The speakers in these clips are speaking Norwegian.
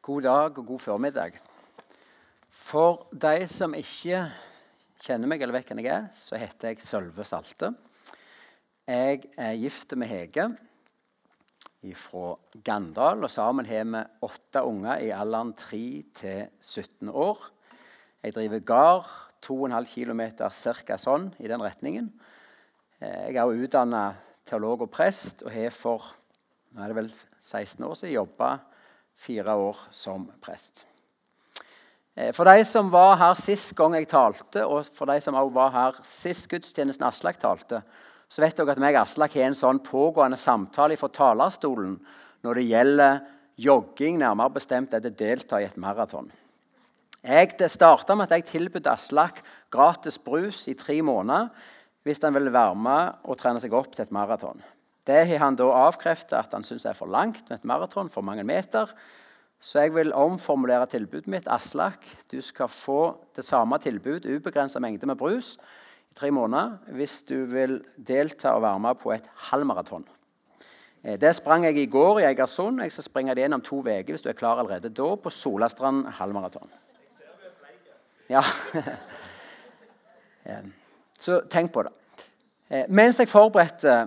God dag og god formiddag. For de som ikke kjenner meg eller vet hvem jeg er, så heter jeg Sølve Salte. Jeg er gift med Hege fra Gandal, og sammen har vi åtte unger i alderen 3 til 17 år. Jeg driver gard 2,5 km ca. sånn i den retningen. Jeg er utdanna teolog og prest og har for nå er det vel 16 år siden jobba fire år som prest. Eh, for de som var her sist gang jeg talte, og for de som også var her sist gudstjenesten Aslak talte, så vet dere at meg og Aslak har en sånn pågående samtale fra talerstolen når det gjelder jogging, nærmere bestemt er det delta i et maraton. Jeg, starta med at jeg tilbød Aslak gratis brus i tre måneder hvis han ville være med og trene seg opp til et maraton. Det har han da avkreftet at han syns er for langt med et maraton, for mange meter. Så jeg vil omformulere tilbudet mitt. Aslak, du skal få det samme tilbud, ubegrensa mengde med brus, i tre måneder hvis du vil delta og være med på et halvmaraton. Eh, det sprang jeg i går i Egersund. Jeg skal springe det gjennom to uker hvis du er klar allerede da, på Solastrand halvmaraton. Ja. Eh, så tenk på det. Eh, mens jeg forberedte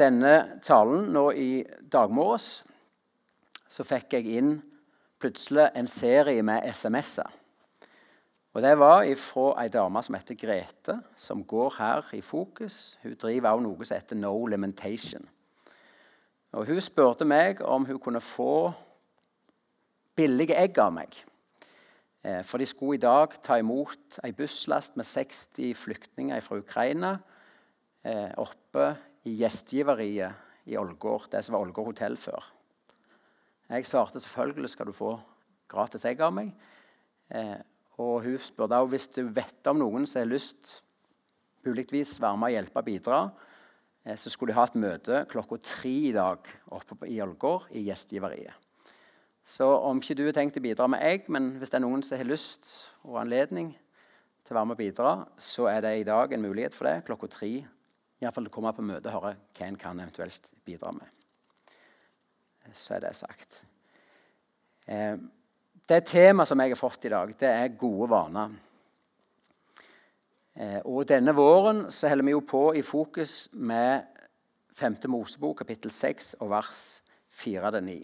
denne talen nå i dag morges, så fikk jeg inn plutselig en serie med SMS-er. Og Det var fra ei dame som heter Grete, som går her i fokus. Hun driver også noe som heter No Limitation. Og Hun spurte meg om hun kunne få billige egg av meg. Eh, for de skulle i dag ta imot ei busslast med 60 flyktninger fra Ukraina eh, oppe i gjestgiveriet i Ålgård, det som var Ålgård hotell før. Jeg svarte selvfølgelig skal du få gratis egg av meg. Eh, og hun spurte også hvis du vet om noen som har lyst muligvis være med og hjelpe og bidra, eh, så skulle de ha et møte klokka tre i dag oppe i Ålgård i gjestgiveriet. Så om ikke du har tenkt å bidra med egg, men hvis det er noen som har lyst og anledning til å være med og bidra, så er det i dag en mulighet for det klokka tre Iallfall komme på møte og høre hva en kan eventuelt bidra med. Så er det sagt. Eh, det temaet som jeg har fått i dag, det er gode vaner. Eh, og denne våren så holder vi jo på i fokus med 5. Mosebok, kapittel 6, og vers 4-9.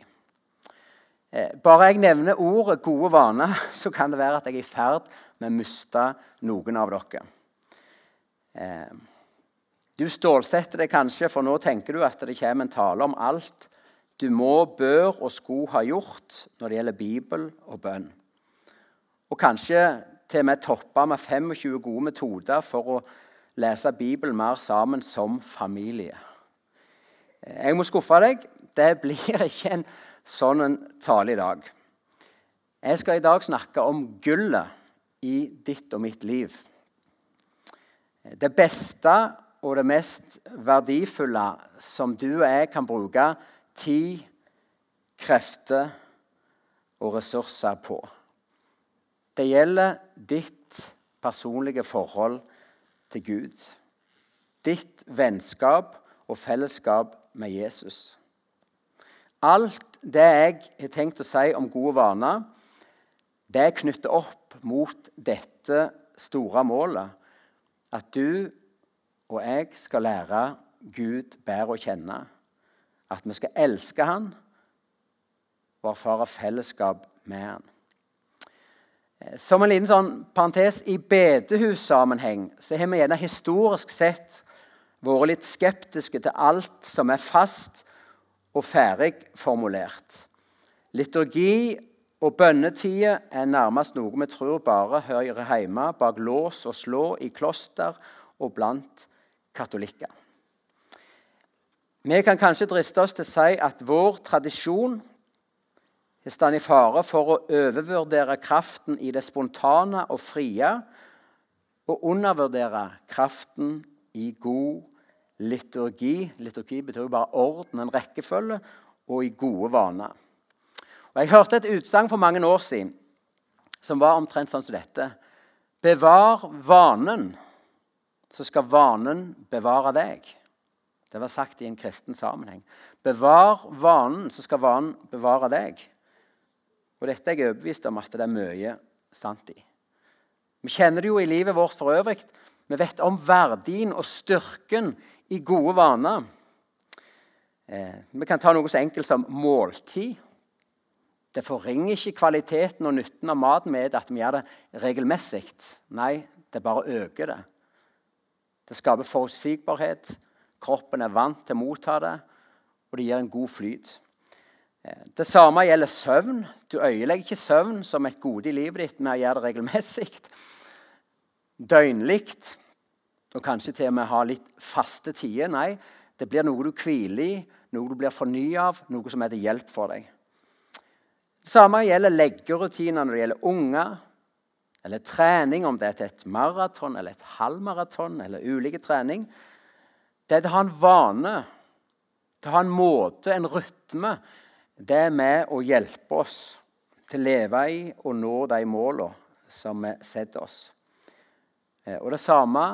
Eh, bare jeg nevner ordet 'gode vaner', så kan det være at jeg er i ferd med å miste noen av dere. Du stålsetter deg kanskje, for nå tenker du at det kommer en tale om alt du må, bør og skulle ha gjort når det gjelder Bibel og bønn. Og kanskje til og med toppa med 25 gode metoder for å lese Bibelen mer sammen som familie. Jeg må skuffe deg. Det blir ikke en sånn en tale i dag. Jeg skal i dag snakke om gullet i ditt og mitt liv. Det beste og det mest verdifulle som du og jeg kan bruke tid, krefter og ressurser på. Det gjelder ditt personlige forhold til Gud. Ditt vennskap og fellesskap med Jesus. Alt det jeg har tenkt å si om gode vaner, det er knyttet opp mot dette store målet. At du og jeg skal lære Gud bedre å kjenne. At vi skal elske Han og erfare fellesskap med Han. Eh, som en liten sånn parentes i bedehussammenheng så har vi gjerne historisk sett vært litt skeptiske til alt som er fast og ferdig formulert. Liturgi og bønnetider er nærmest noe vi tror bare hører hjemme bak lås og slå i kloster og blant katolikker. Vi kan kanskje driste oss til å si at vår tradisjon er stand i fare for å overvurdere kraften i det spontane og frie, og undervurdere kraften i god liturgi. Liturgi betyr jo bare orden, en rekkefølge, og i gode vaner. Og Jeg hørte et utsagn for mange år siden som var omtrent sånn som dette. Bevar vanen så skal vanen bevare deg. Det var sagt i en kristen sammenheng. Bevar vanen, så skal vanen bevare deg. Og dette er jeg overbevist om at det er mye sant i. Vi kjenner det jo i livet vårt for øvrig. Vi vet om verdien og styrken i gode vaner. Eh, vi kan ta noe så enkelt som måltid. Det forringer ikke kvaliteten og nytten av maten med at vi gjør det regelmessig. Nei, det bare øker det. Det skaper forutsigbarhet. Kroppen er vant til å motta det, og det gir en god flyt. Eh, det samme gjelder søvn. Du øyelegger ikke søvn som et gode i livet ditt med å gjøre det regelmessig. Døgnlig, og kanskje til og med ha litt faste tider. Nei, det blir noe du hviler i, noe du blir fornya av, noe som er til hjelp for deg. Det samme gjelder leggerutiner når det gjelder unger, eller trening, om det er til et maraton eller et halvmaraton eller ulike trening. Det er å ha en vane, til å ha en måte, en rytme. Det er med å hjelpe oss til å leve i og nå de målene som vi setter oss. Eh, og Det samme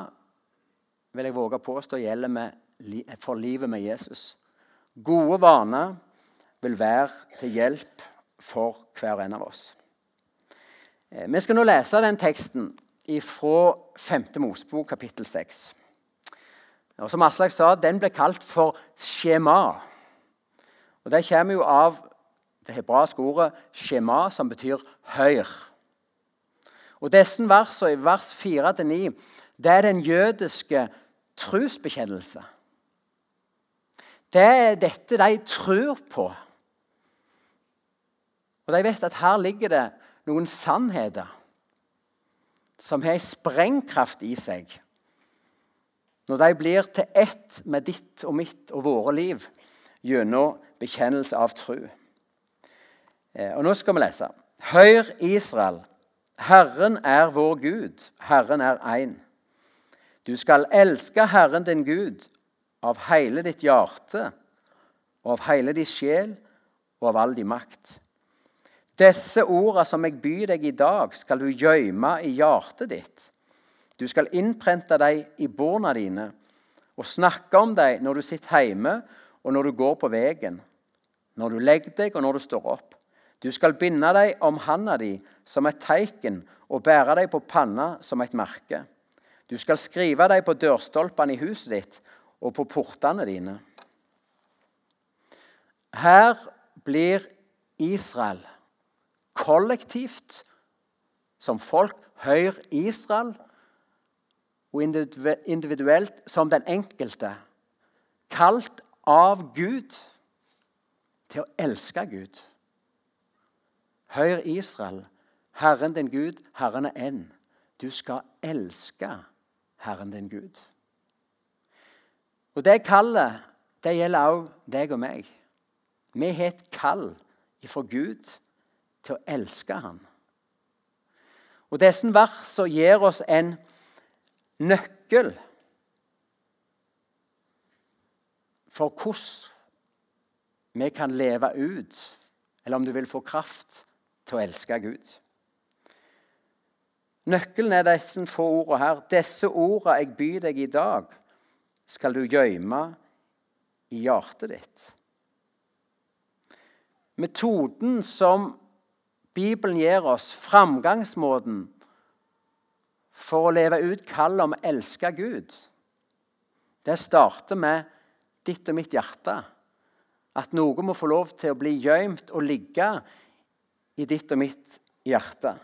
vil jeg våge påstå gjelder for livet med Jesus. Gode vaner vil være til hjelp for hver en av oss. Eh, vi skal nå lese den teksten fra 5. Mosebok, kapittel 6. Og som Aslak sa, Den ble kalt for skjema. Og Det kommer jo av det hebraiske ordet skjema, som betyr høyr. Og Disse versene, i vers 4-9, det er den jødiske trosbekjennelse. Det er dette de tror på. Og de vet at her ligger det noen sannheter som har en sprengkraft i seg. Når de blir til ett med ditt og mitt og våre liv gjennom bekjennelse av tro. Eh, og Nå skal vi lese. Hør, Israel. Herren er vår Gud. Herren er én. Du skal elske Herren din Gud av hele ditt hjerte og av hele din sjel og av all din makt. Disse ordene som jeg byr deg i dag, skal du gjemme i hjertet ditt. Du skal innprente dem i borna dine og snakke om dem når du sitter hjemme og når du går på veien, når du legger deg og når du står opp. Du skal binde dem om handa di som et teiken og bære dem på panna som et merke. Du skal skrive dem på dørstolpene i huset ditt og på portene dine. Her blir Israel kollektivt, som folk, hører Israel, og individuelt som den enkelte, kalt av Gud til å elske Gud. Hør Israel, Herren din Gud, Herren er én. Du skal elske Herren din Gud. Og Det kallet det gjelder også deg og meg. Vi har et kall ifra Gud til å elske ham. Og Disse versene gir oss en nøkkel for hvordan vi kan leve ut, eller om du vil få kraft til å elske Gud. Nøkkelen er disse få ordene her. Disse ordene jeg byr deg i dag, skal du gjemme i hjertet ditt. Metoden som Bibelen gir oss framgangsmåten for å leve ut kallet om å elske Gud. Det starter med ditt og mitt hjerte. At noe må få lov til å bli gjemt og ligge i ditt og mitt hjerte.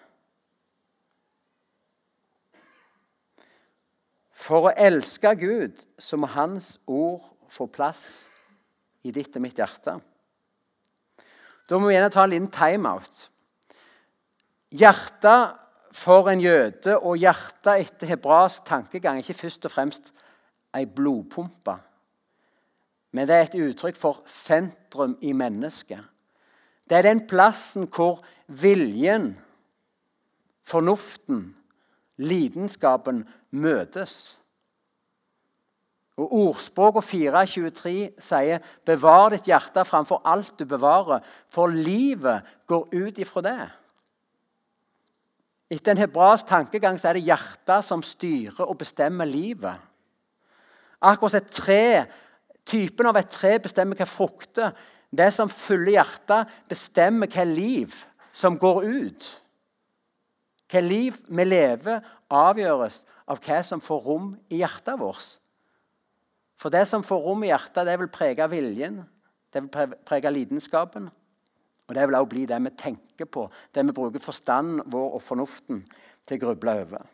For å elske Gud så må Hans ord få plass i ditt og mitt hjerte. Da må vi gjerne ta en liten timeout. Hjertet for en jøde og hjertet etter hebraisk tankegang ikke først og fremst ei blodpumpe. Men det er et uttrykk for sentrum i mennesket. Det er den plassen hvor viljen, fornuften, lidenskapen møtes. Og Ordspråket 4.23 sier 'bevar ditt hjerte framfor alt du bevarer', for livet går ut ifra det. Etter en hebraisk tankegang så er det hjertet som styrer og bestemmer livet. Akkurat et tre, Typen av et tre bestemmer hva frukter. Det som fyller hjertet, bestemmer hva liv som går ut. Hva liv vi lever, avgjøres av hva som får rom i hjertet vårt. For det som får rom i hjertet, det vil prege viljen, det vil prege lidenskapen. Og det vil også bli det vi tenker på, det vi bruker forstanden vår og fornuften til å gruble over.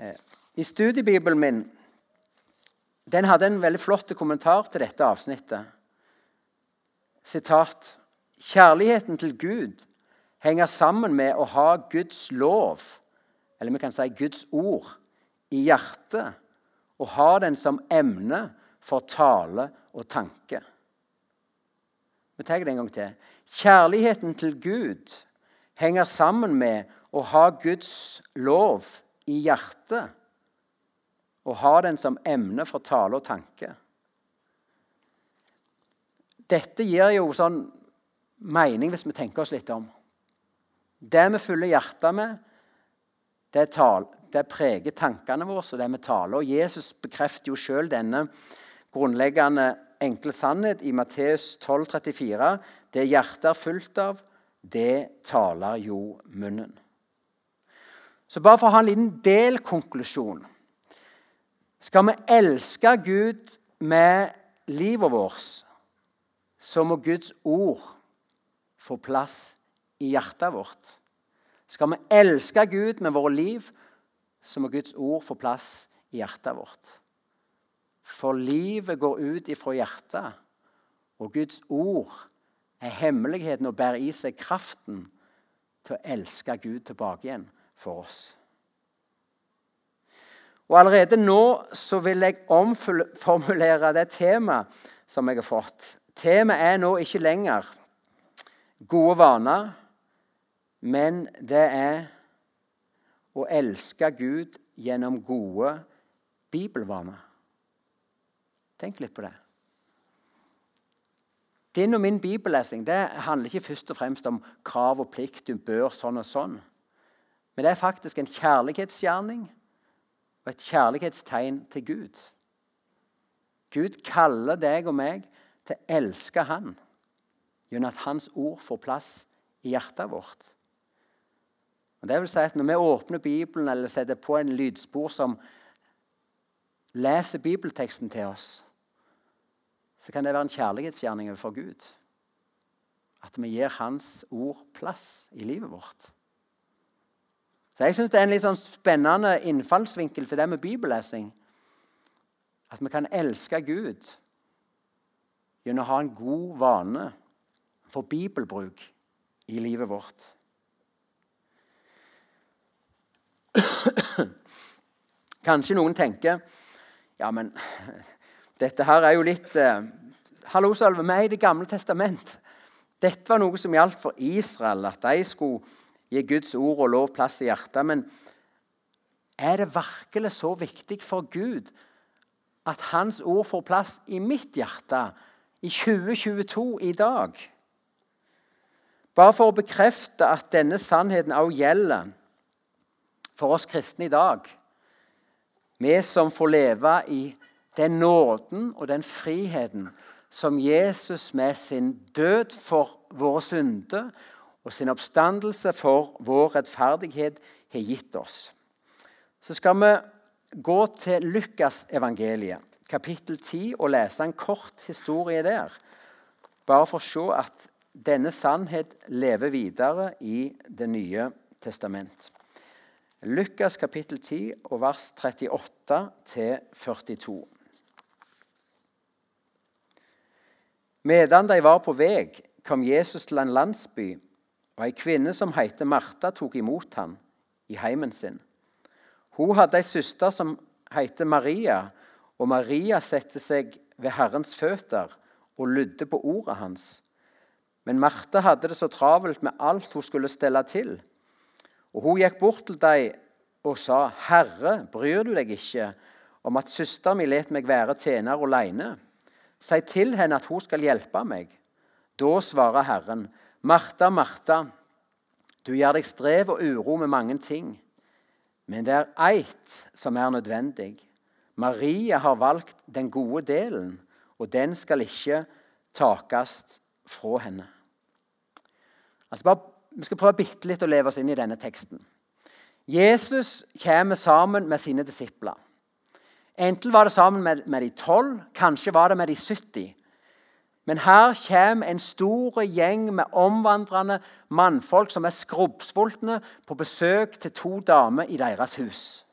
Eh, I studiebibelen min den hadde en veldig flott kommentar til dette avsnittet. Sitat. Kjærligheten til Gud henger sammen med å ha Guds lov, eller vi kan si Guds ord, i hjertet og ha den som emne for tale og tanke. Vi tar det en gang til. Kjærligheten til Gud henger sammen med å ha Guds lov i hjertet og ha den som emne for tale og tanke. Dette gir jo sånn mening hvis vi tenker oss litt om. Det vi fyller hjertet med, det, tal, det preger tankene våre og det vi taler. Og Jesus bekrefter jo sjøl denne grunnleggende enkle sannhet i Matteus 12, 34. Det hjertet er fullt av, det taler jo munnen. Så bare for å ha en liten delkonklusjon Skal vi elske Gud med livet vårt, så må Guds ord få plass i hjertet vårt. Skal vi elske Gud med våre liv, så må Guds ord få plass i hjertet vårt. For livet går ut ifra hjertet, og Guds ord er hemmeligheten og bærer i seg kraften til å elske Gud tilbake igjen for oss. Og Allerede nå så vil jeg omformulere det temaet som jeg har fått. Temaet er nå ikke lenger gode vaner, men det er å elske Gud gjennom gode bibelvaner. Tenk litt på det. Din og min bibellesning det handler ikke først og fremst om krav og plikt. Du bør sånn og sånn. Men det er faktisk en kjærlighetsgjerning og et kjærlighetstegn til Gud. Gud kaller deg og meg til å elske Han gjennom at Hans ord får plass i hjertet vårt. Og det vil si at Når vi åpner Bibelen eller setter på en lydspor som leser bibelteksten til oss, så kan det være en kjærlighetsgjerning overfor Gud. At vi gir Hans ord plass i livet vårt. Så Jeg syns det er en litt sånn spennende innfallsvinkel til det med bibellesing. At vi kan elske Gud gjennom å ha en god vane for bibelbruk i livet vårt. Kanskje noen tenker ja, men dette her er jo litt eh, Hallo, Salve, vi er i Det gamle testament. Dette var noe som gjaldt for Israel, at de skulle gi Guds ord og lov plass i hjertet. Men er det virkelig så viktig for Gud at Hans ord får plass i mitt hjerte i 2022 i dag? Bare for å bekrefte at denne sannheten også gjelder for oss kristne i dag. Vi som får leve i den nåden og den friheten som Jesus med sin død for våre synder og sin oppstandelse for vår rettferdighet har gitt oss. Så skal vi gå til Lukas evangeliet, kapittel 10, og lese en kort historie der. Bare for å se at denne sannhet lever videre i Det nye testament. Lukas kapittel 10 og vers 38 42. Medan de var på vei, kom Jesus til en landsby, og ei kvinne som heter Martha, tok imot ham i heimen sin. Hun hadde ei søster som heter Maria, og Maria satte seg ved Herrens føtter og lydde på ordet hans. Men Martha hadde det så travelt med alt hun skulle stelle til. Og Hun gikk bort til dem og sa, 'Herre, bryr du deg ikke om at søsteren min let meg være tjener alene?' Si til henne at hun skal hjelpe meg. Da svarer Herren, Martha, Martha, du gjør deg strev og uro med mange ting, men det er eit som er nødvendig. Maria har valgt den gode delen, og den skal ikke takast fra henne. Altså bare, vi skal prøve bitte litt å leve oss inn i denne teksten. Jesus kommer sammen med sine disipler. Enten var det sammen med, med de tolv, kanskje var det med de 70. Men her kommer en stor gjeng med omvandrende mannfolk som er skrubbsultne på besøk til to damer i deres hus.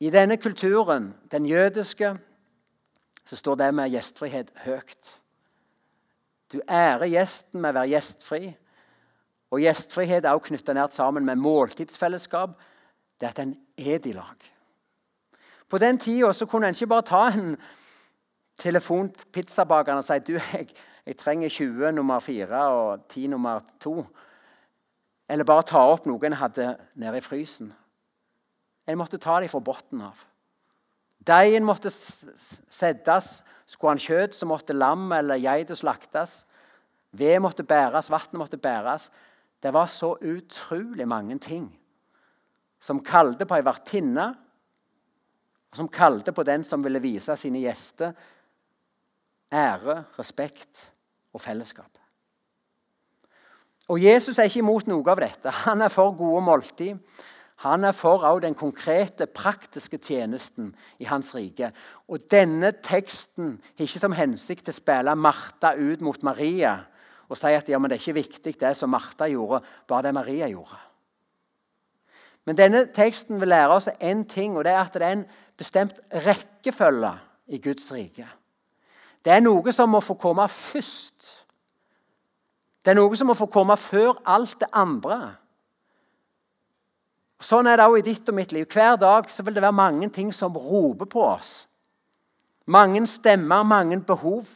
I denne kulturen, den jødiske, så står det med gjestfrihet høyt. Du ærer gjesten med å være gjestfri. Og gjestfrihet er også knytta nært sammen med måltidsfellesskap. Det at en er i lag. På den tida kunne en ikke bare ta en telefon til pizzabakeren og si du, jeg, jeg trenger 20 nummer 4 og 10 nummer 2. Eller bare ta opp noe en hadde nede i frysen. En måtte ta dem fra bunnen av. Deigen måtte settes. Skulle han kjøtt, så måtte lam eller geit slaktes. Ved måtte bæres, vannet måtte bæres. Det var så utrolig mange ting som kalte på ei vertinne, og som kalte på den som ville vise sine gjester ære, respekt og fellesskap. Og Jesus er ikke imot noe av dette. Han er for gode måltid. Han er for òg den konkrete, praktiske tjenesten i hans rike. Og denne teksten har ikke som hensikt å spille Martha ut mot Maria og si at ja, men det er ikke viktig det som Martha gjorde, bare det Maria gjorde. Men denne teksten vil lære oss én ting, og det er at det er en bestemt rekkefølge i Guds rike. Det er noe som må få komme først. Det er noe som må få komme før alt det andre. Sånn er det òg i ditt og mitt liv. Hver dag vil det være mange ting som roper på oss. Mange stemmer, mange behov.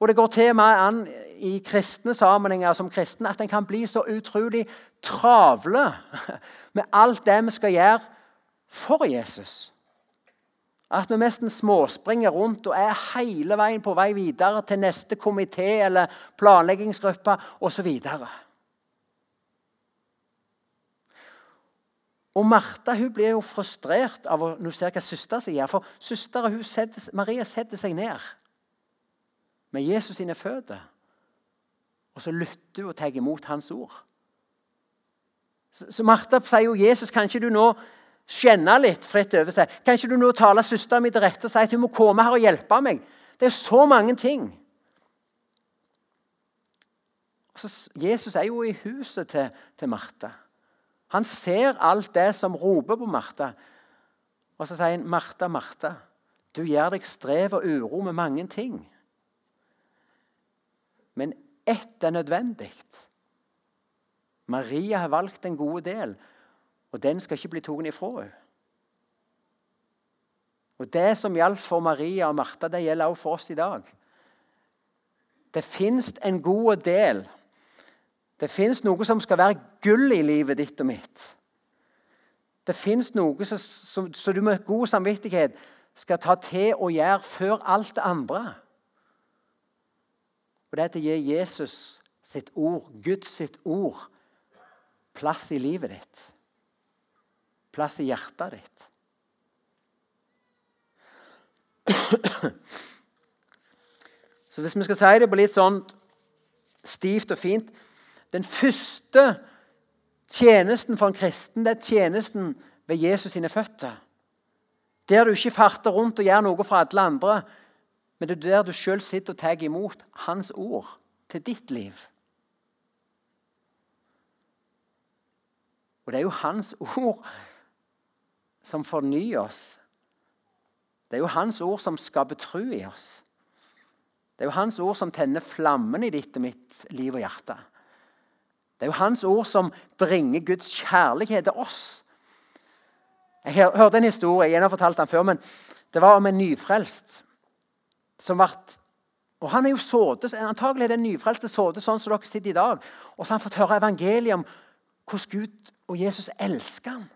Og det går til med an i kristne sammenhenger som kristne at en kan bli så utrolig travle med alt det vi skal gjøre for Jesus. At vi nesten småspringer rundt og er hele veien på vei videre til neste komité eller planleggingsgruppe osv. Og Martha hun blir jo frustrert av å nå ser hva søstera si gjør. For søstera Maria setter seg ned med Jesus sine føtter. Og så lytter hun og tar imot hans ord. Så, så Martha sier jo Jesus, kan ikke du nå skjenne litt fritt over seg. Kan ikke du nå tale søsteren min til rette og si at hun må komme her og hjelpe meg? Det er så mange ting. Så Jesus er jo i huset til, til Martha. Han ser alt det som roper på Martha. Og så sier han, 'Martha, Martha, du gjør deg strev og uro med mange ting.' Men ett er nødvendig. Maria har valgt en god del. Og den skal ikke bli tatt ifra henne. Og Det som gjaldt for Maria og Martha, det gjelder også for oss i dag. Det fins en god del. Det fins noe som skal være gull i livet ditt og mitt. Det fins noe som, som, som, du med god samvittighet skal ta til og gjøre før alt det andre. Og det er til å gi Jesus sitt ord, Guds sitt ord, plass i livet ditt plass i hjertet ditt. Så hvis vi skal si det på litt sånn stivt og fint Den første tjenesten for en kristen det er tjenesten ved Jesus sine føtter. Der du ikke farter rundt og gjør noe for alle andre, men det er der du sjøl sitter og tar imot Hans ord til ditt liv. Og det er jo Hans ord som fornyer oss. Det er jo Hans ord som skaper tro i oss. Det er jo Hans ord som tenner flammen i ditt og mitt liv og hjerte. Det er jo Hans ord som bringer Guds kjærlighet til oss. Jeg hørte en historie, jeg har fortalt den før, men det var om en nyfrelst som ble og Han er jo såde, antagelig er den nyfrelste såde sånn som dere sitter i dag. Og så har han fått høre evangeliet om hvordan Gud og Jesus elsker ham.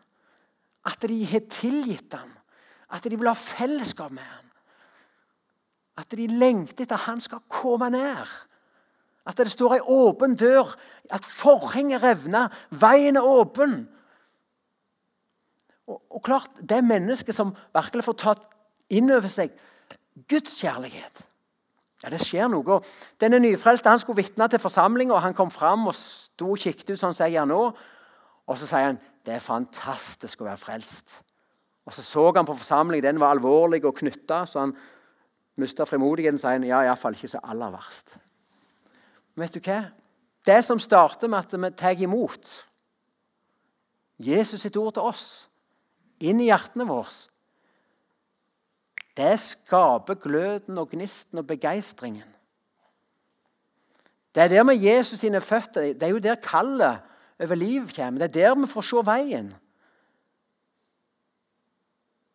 At de har tilgitt ham. At de vil ha fellesskap med ham. At de lengter etter at han skal komme ned. At det står ei åpen dør, at forhenget revner, veien er åpen. Og, og klart, Det mennesket som virkelig får tatt inn over seg Guds kjærlighet, Ja, Det skjer noe. Denne nyfrelste han skulle vitne til forsamlinga. Han kom fram og sto og kikket ut som jeg gjør nå. Og så sier han det er fantastisk å være frelst. Og Så så han på forsamlingen. Den var alvorlig og knytta, så han mista frimodigheten. sier han, ja, iallfall ikke så aller verst. Vet du hva? Det som starter med at vi tar imot Jesus sitt ord til oss, inn i hjertene våre, det skaper gløden og gnisten og begeistringen. Det er der med Jesus sine føtter Det er jo der kallet over livet kommer. Det er der vi får se veien.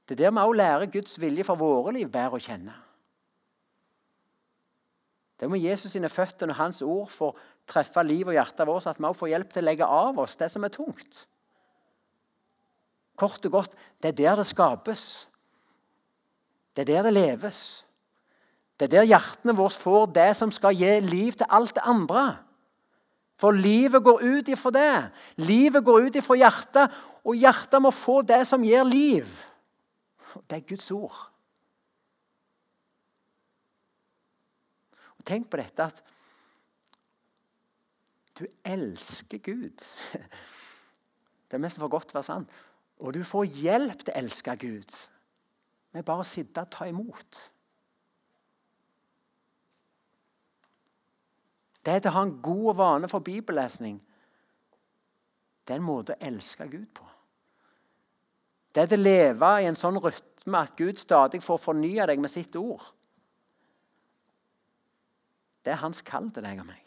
Det er der vi også lærer Guds vilje for våre liv bedre å kjenne. Det med Jesus sine føtter og Hans ord få treffe liv og hjertet vårt, at vi også får hjelp til å legge av oss det som er tungt. Kort og godt det er der det skapes. Det er der det leves. Det er der hjertene våre får det som skal gi liv til alt det andre. For livet går ut ifra det. Livet går ut ifra hjertet, og hjertet må få det som gir liv. Det er Guds ord. Tenk på dette at du elsker Gud. Det er mest for godt å være sant. Og du får hjelp til å elske Gud med bare å sitte og ta imot. Det er til å ha en god vane for bibellesning. Det er en måte å elske Gud på. Det er til å leve i en sånn rytme at Gud stadig får fornye deg med sitt ord. Det er hans kall til deg og meg.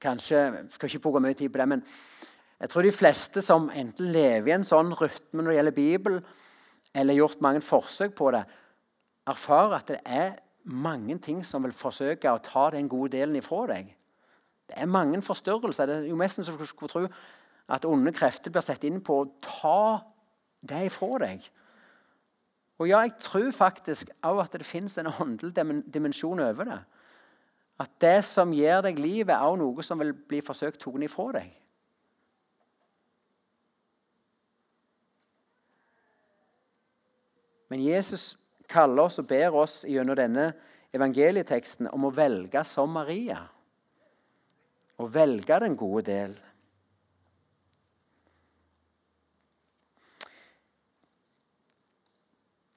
Kanskje, jeg skal ikke bruke mye tid på det, men jeg tror de fleste som enten lever i en sånn rytme når det gjelder Bibelen, eller gjort mange forsøk på det, erfarer at det er mange ting som vil forsøke å ta den gode delen ifra deg. Det er mange forstyrrelser. Det er jo nesten så du skulle tro at onde krefter blir satt inn på å ta det ifra deg. Og ja, jeg tror faktisk òg at det finnes en åndelig dimensjon over det. At det som gir deg livet, er òg noe som vil bli forsøkt tatt ifra deg. Men Jesus kaller oss og ber oss gjennom denne evangelieteksten om å velge som Maria. Å velge den gode del.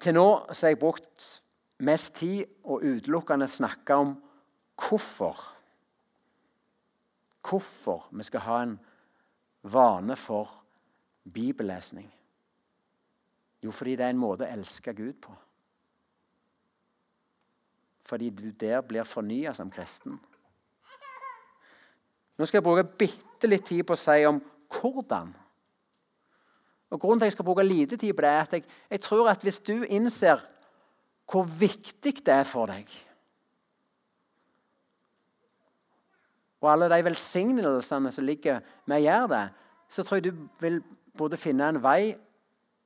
Til nå har jeg brukt mest tid og utelukkende snakka om hvorfor Hvorfor vi skal ha en vane for bibellesning. Jo, fordi det er en måte å elske Gud på. Fordi du der blir fornya som kristen. Nå skal jeg bruke bitte litt tid på å si om hvordan. Og Grunnen til at jeg skal bruke lite tid på det, er at jeg, jeg tror at hvis du innser hvor viktig det er for deg og alle de velsignelsene som ligger med å gjøre det, så tror jeg du vil både finne en vei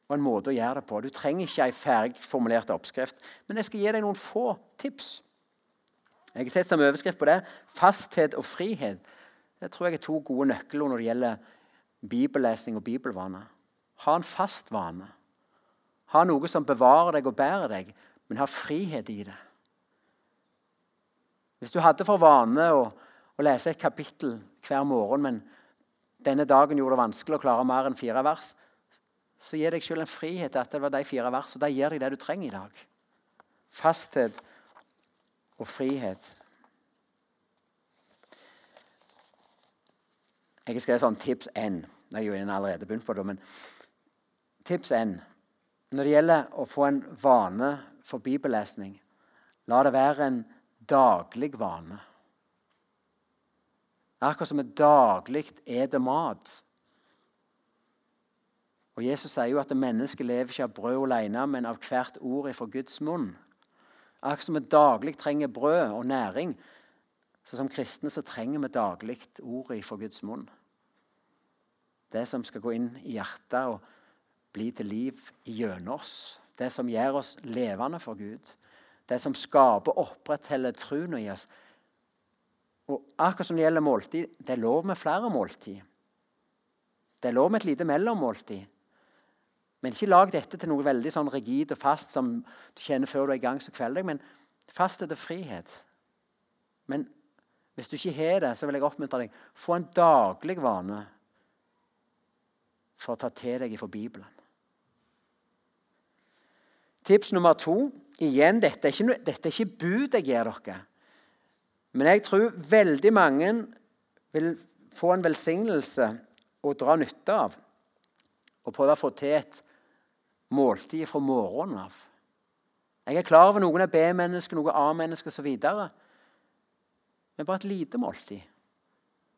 og en måte å gjøre det på. Du trenger ikke ei ferdigformulert oppskrift, men jeg skal gi deg noen få tips. Jeg har sett som overskrift på det fasthet og frihet. Det tror jeg er to gode nøkkelord når det gjelder bibellesning og bibelvane. Ha en fast vane. Ha noe som bevarer deg og bærer deg, men ha frihet i det. Hvis du hadde for vane å å lese et kapittel hver morgen, men denne dagen gjorde det vanskelig å klare mer enn fire vers, så gir deg selv en frihet at det var de fire versene. Da gir deg det du trenger i dag. Fasthet og frihet. Jeg har skrevet sånn tips N. Jeg har jo allerede begynt på det, men tips N. Når det gjelder å få en vane for bibellesning, la det være en daglig vane. Akkurat som vi daglig eter mat. Og Jesus sier jo at mennesket lever ikke av brød alene, men av hvert ord fra Guds munn. Akkurat som vi daglig trenger brød og næring, så som kristne så trenger vi daglig ordet fra Guds munn. Det som skal gå inn i hjertet og bli til liv gjennom oss. Det som gjør oss levende for Gud. Det som skaper og opprettholder troen i oss. Og akkurat som det gjelder måltid, det er lov med flere måltid. Det er lov med et lite mellommåltid. Men ikke lag dette til noe veldig sånn rigid og fast som du kjenner før du er i gang så kvelder. Men er det frihet. Men hvis du ikke har det, så vil jeg oppmuntre deg få en daglig vane for å ta til deg ifra Bibelen. Tips nummer to igjen, dette er, ikke, dette er ikke bud jeg gir dere. Men jeg tror veldig mange vil få en velsignelse å dra nytte av. Og prøve å få til et måltid fra morgenen av. Jeg er klar over noen er B-mennesker, noen A-mennesker osv. Men bare et lite måltid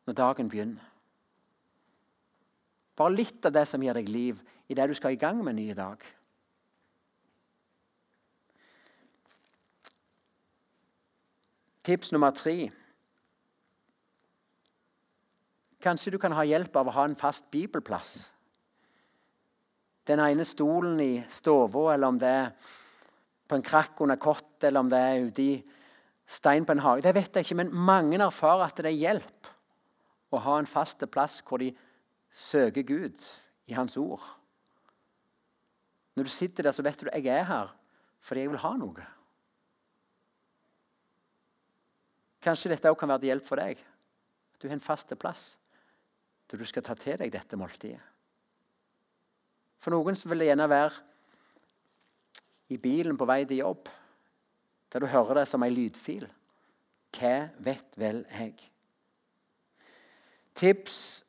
når dagen begynner. Bare litt av det som gir deg liv i det du skal i gang med en ny dag. Tips nummer tre. Kanskje du kan ha hjelp av å ha en fast bibelplass den ene stolen i stua, eller om det er på en krakk under kott, eller om det er ute i stein på en hage. Det vet jeg ikke, men mange erfarer at det er hjelp å ha en fast plass hvor de søker Gud i Hans ord. Når du sitter der, så vet du at jeg er her fordi jeg vil ha noe. Kanskje dette også kan være til hjelp for deg. Du har en fast plass der du skal ta til deg dette måltidet. For noen vil det gjerne være i bilen på vei til jobb, der du hører det som ei lydfil. Hva vet vel jeg? Tips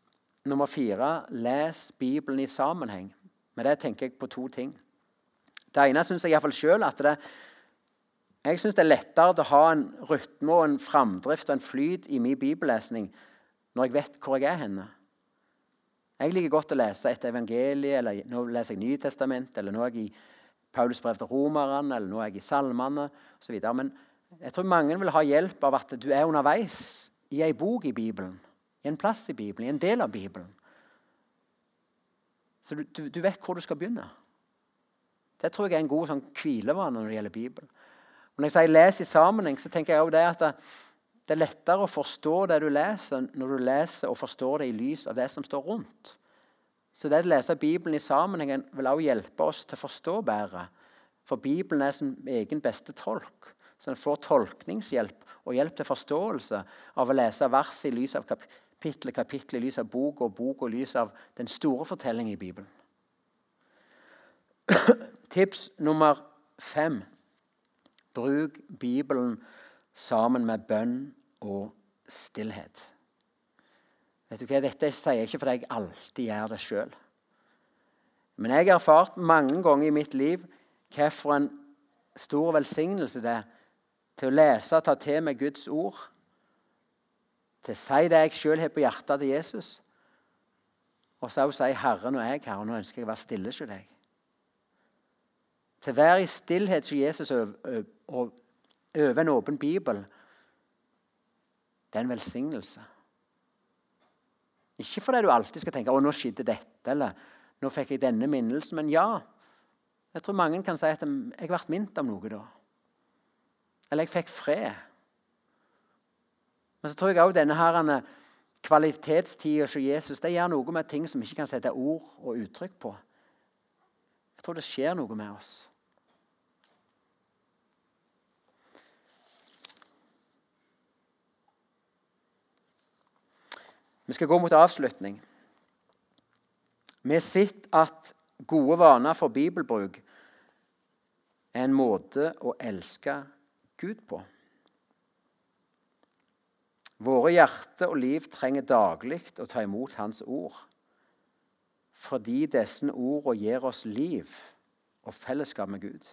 nummer fire les Bibelen i sammenheng. Med det tenker jeg på to ting. Det ene syns jeg iallfall sjøl at det, jeg synes det er lettere å ha en rytme og en framdrift og en flyt i min bibellesning når jeg vet hvor jeg er henne. Jeg liker godt å lese et evangelie, eller nå leser jeg Nytestamentet, eller nå er jeg i Paulus brev til romerne, eller nå er jeg i salmene osv. Men jeg tror mange vil ha hjelp av at du er underveis i ei bok i Bibelen. I en plass i Bibelen, i en del av Bibelen. Så du, du, du vet hvor du skal begynne. Det tror jeg er en god sånn, når det gjelder Bibelen. Når jeg sier 'les i sammenheng', så tenker jeg også det at det er lettere å forstå det du leser, når du leser og forstår det i lys av det som står rundt. Så det å lese Bibelen i sammenhengen vil også hjelpe oss til å forstå bedre. For Bibelen er sin egen beste tolk. Så en får tolkningshjelp og hjelp til forståelse av å lese vers i lys av kapittel, kapittel i lys av bok og bok og lys av den store fortellingen i Bibelen. Tips nummer fem. Bruk Bibelen sammen med bønn og stillhet. Vet du hva? Dette sier jeg ikke fordi jeg alltid gjør det sjøl. Men jeg har erfart mange ganger i mitt liv hvilken en stor velsignelse det er til å lese og ta til meg Guds ord. Til å si det jeg sjøl har på hjertet til Jesus. Og så også si 'Herren og jeg her, og nå ønsker jeg å være stille hos deg'. Til å være i stillhet som Jesus og over en åpen bibel det er en velsignelse. Ikke fordi du alltid skal tenke 'Å, nå skjedde dette', eller 'Nå fikk jeg denne minnelsen'. Men ja, jeg tror mange kan si at 'jeg ble minnet om noe da'. Eller 'jeg fikk fred'. Men så tror jeg òg denne her kvalitetstida hos Jesus det gjør noe med ting som vi ikke kan sette ord og uttrykk på. Jeg tror det skjer noe med oss. Vi skal gå mot avslutning. Vi har sett at gode vaner for bibelbruk er en måte å elske Gud på. Våre hjerte og liv trenger daglig å ta imot Hans ord. Fordi disse ordene gir oss liv og fellesskap med Gud.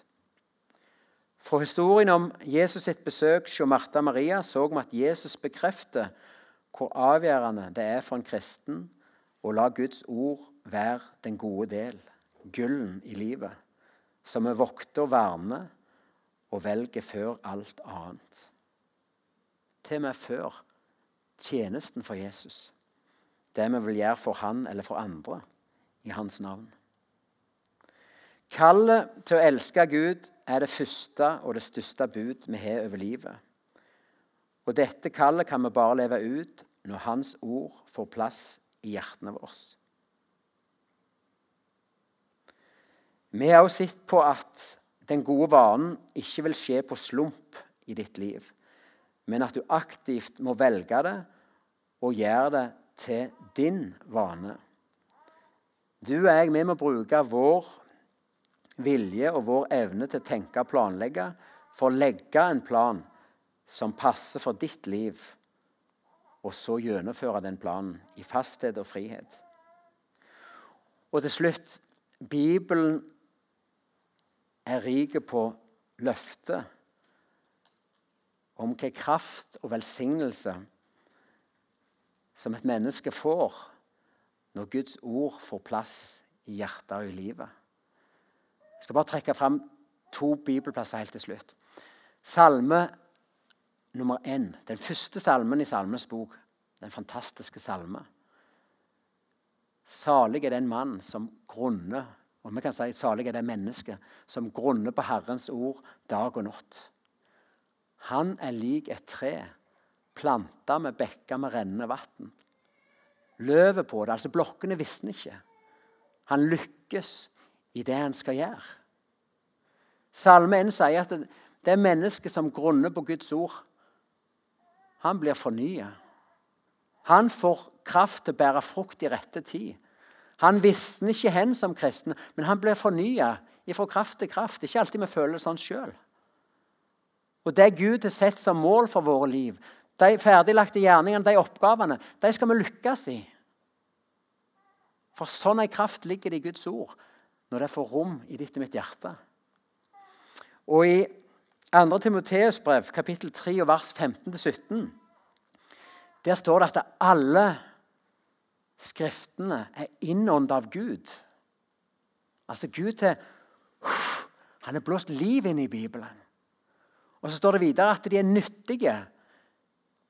Fra historien om Jesus sitt besøk hos Martha Maria så vi at Jesus bekrefter hvor avgjørende det er for en kristen å la Guds ord være den gode del, gullen i livet, som vi vokter og verner og velger før alt annet. Til og med før tjenesten for Jesus. Det vi vil gjøre for han eller for andre i hans navn. Kallet til å elske Gud er det første og det største bud vi har over livet. Og dette kallet kan vi bare leve ut når Hans ord får plass i hjertene våre. Vi har også sett på at den gode vanen ikke vil skje på slump i ditt liv, men at du aktivt må velge det og gjøre det til din vane. Du og jeg vi må bruke vår vilje og vår evne til å tenke og planlegge for å legge en plan som passer for ditt liv, og så gjennomføre den planen i fasthet og frihet. Og til slutt Bibelen er rik på løfter om hva kraft og velsignelse som et menneske får når Guds ord får plass i hjertet og i livet. Jeg skal bare trekke fram to bibelplasser helt til slutt. Salme nummer én. Den første salmen i Salmens bok. Den fantastiske salme. Salig er den mann som grunner og vi kan si salig er det mennesket som grunner på Herrens ord dag og natt. Han er lik et tre planta med bekker med rennende vann. Løvet på det, altså blokkene, visner ikke. Han lykkes i det han skal gjøre. Salme 1 sier at det mennesket som grunner på Guds ord. Han blir fornya. Han får kraft til å bære frukt i rette tid. Han visner ikke hen som kristen, men han blir fornya fra kraft til kraft. Ikke alltid vi føler det sånn sjøl. Og det Gud har sett som mål for våre liv, de ferdiglagte gjerningene, de oppgavene, de skal vi lykkes i. For sånn ei kraft ligger det i Guds ord når det får rom i ditt og mitt hjerte. Og i 2. Timoteus brev, kapittel 3, vers 15-17, der står det at alle Skriftene er innåndet av Gud. Altså Gud er, Han har blåst liv inn i Bibelen. Og så står det videre at de er nyttige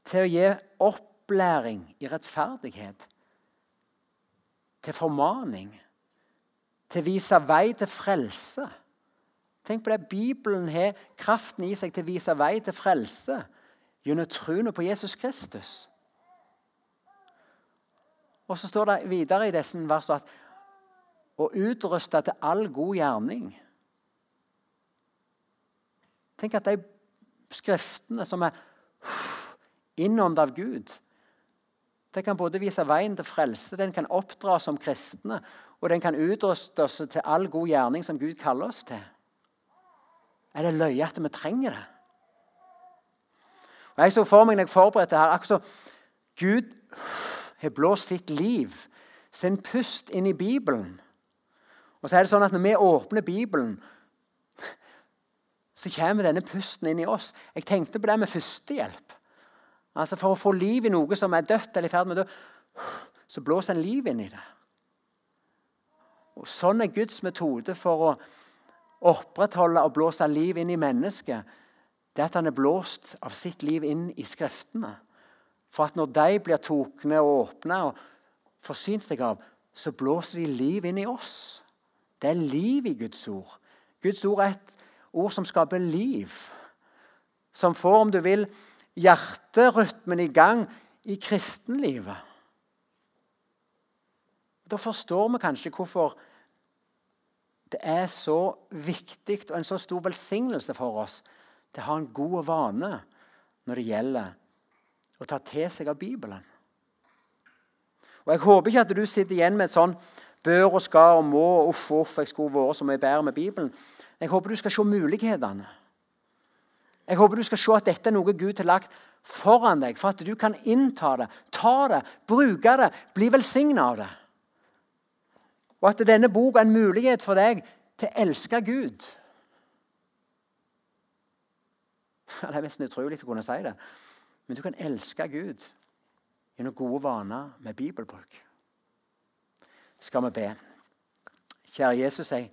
til å gi opplæring i rettferdighet. Til formaning. Til å vise vei til frelse. Tenk på det. Bibelen har kraften i seg til å vise vei til frelse gjennom troen på Jesus Kristus. Og så står det videre i disse versene at å utruste til all god gjerning. Tenk at de skriftene som er innåndet av Gud, det kan både vise veien til frelse, den kan oppdra oss som kristne, og den kan utruste oss til all god gjerning som Gud kaller oss til. Er det løye at vi trenger det? Og Jeg så for meg når jeg forberedte her, akkurat som Gud har blåst sitt liv, sin pust, inn i Bibelen. Og så er det sånn at Når vi åpner Bibelen, så kommer denne pusten inn i oss. Jeg tenkte på det med førstehjelp. Altså For å få liv i noe som er dødt eller i ferd med å dø, så blåser en liv inn i det. Og Sånn er Guds metode for å opprettholde og blåse liv inn i mennesket. Det er at han er blåst av sitt liv inn i Skriftene. For at når de blir tokne og åpne og forsynt seg av, så blåser de liv inn i oss. Det er liv i Guds ord. Guds ord er et ord som skaper liv. Som får, om du vil, hjerterytmen i gang i kristenlivet. Da forstår vi kanskje hvorfor det er så viktig og en så stor velsignelse for oss til å ha en god vane når det gjelder å ta til seg av Bibelen. Og Jeg håper ikke at du sitter igjen med et sånn bør og skal og må og uff, uff, jeg skulle vært så mye bedre med Bibelen. Jeg håper du skal se mulighetene. Jeg håper du skal se at dette er noe Gud har lagt foran deg, for at du kan innta det, ta det, bruke det, bli velsigna av det. Og at denne boka er en mulighet for deg til å elske Gud. Det er nesten utrolig å kunne si det. Men du kan elske Gud gjennom gode vaner med bibelbruk. Skal vi be. Kjære Jesus, jeg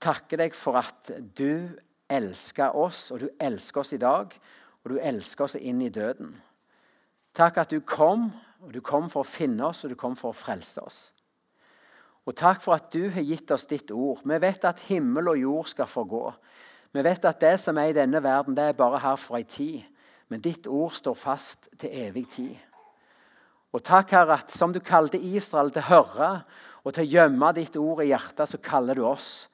takker deg for at du elsker oss, og du elsker oss i dag, og du elsker oss inn i døden. Takk at du kom, og du kom for å finne oss, og du kom for å frelse oss. Og takk for at du har gitt oss ditt ord. Vi vet at himmel og jord skal forgå. Vi vet at det som er i denne verden, det er bare her for ei tid. Men ditt ord står fast til evig tid. Og takk, Herre, at som du kalte Israel til å høre og til å gjemme ditt ord i hjertet, så kaller du oss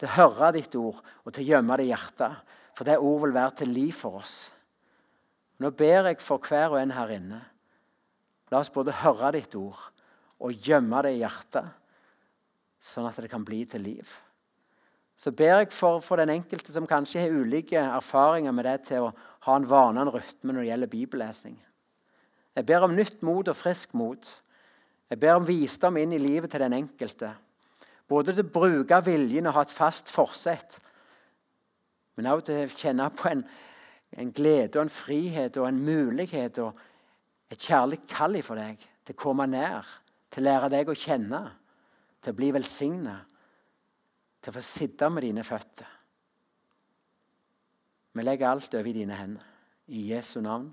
til å høre ditt ord og til å gjemme det i hjertet. For det ord vil være til liv for oss. Nå ber jeg for hver og en her inne. La oss både høre ditt ord og gjemme det i hjertet, sånn at det kan bli til liv. Så ber jeg for, for den enkelte som kanskje har ulike erfaringer med det, til å ha en vane og rytme når det gjelder bibellesing. Jeg ber om nytt mot og frisk mot. Jeg ber om visdom inn i livet til den enkelte. Både til å bruke viljen og ha et fast forsett, men også til å kjenne på en, en glede og en frihet og en mulighet og et kjærlig kall for deg til å komme nær, til å lære deg å kjenne, til å bli velsignet, til å få sitte med dine føtter. Vi legger alt over i dine hender. I Jesu navn.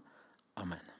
Amen.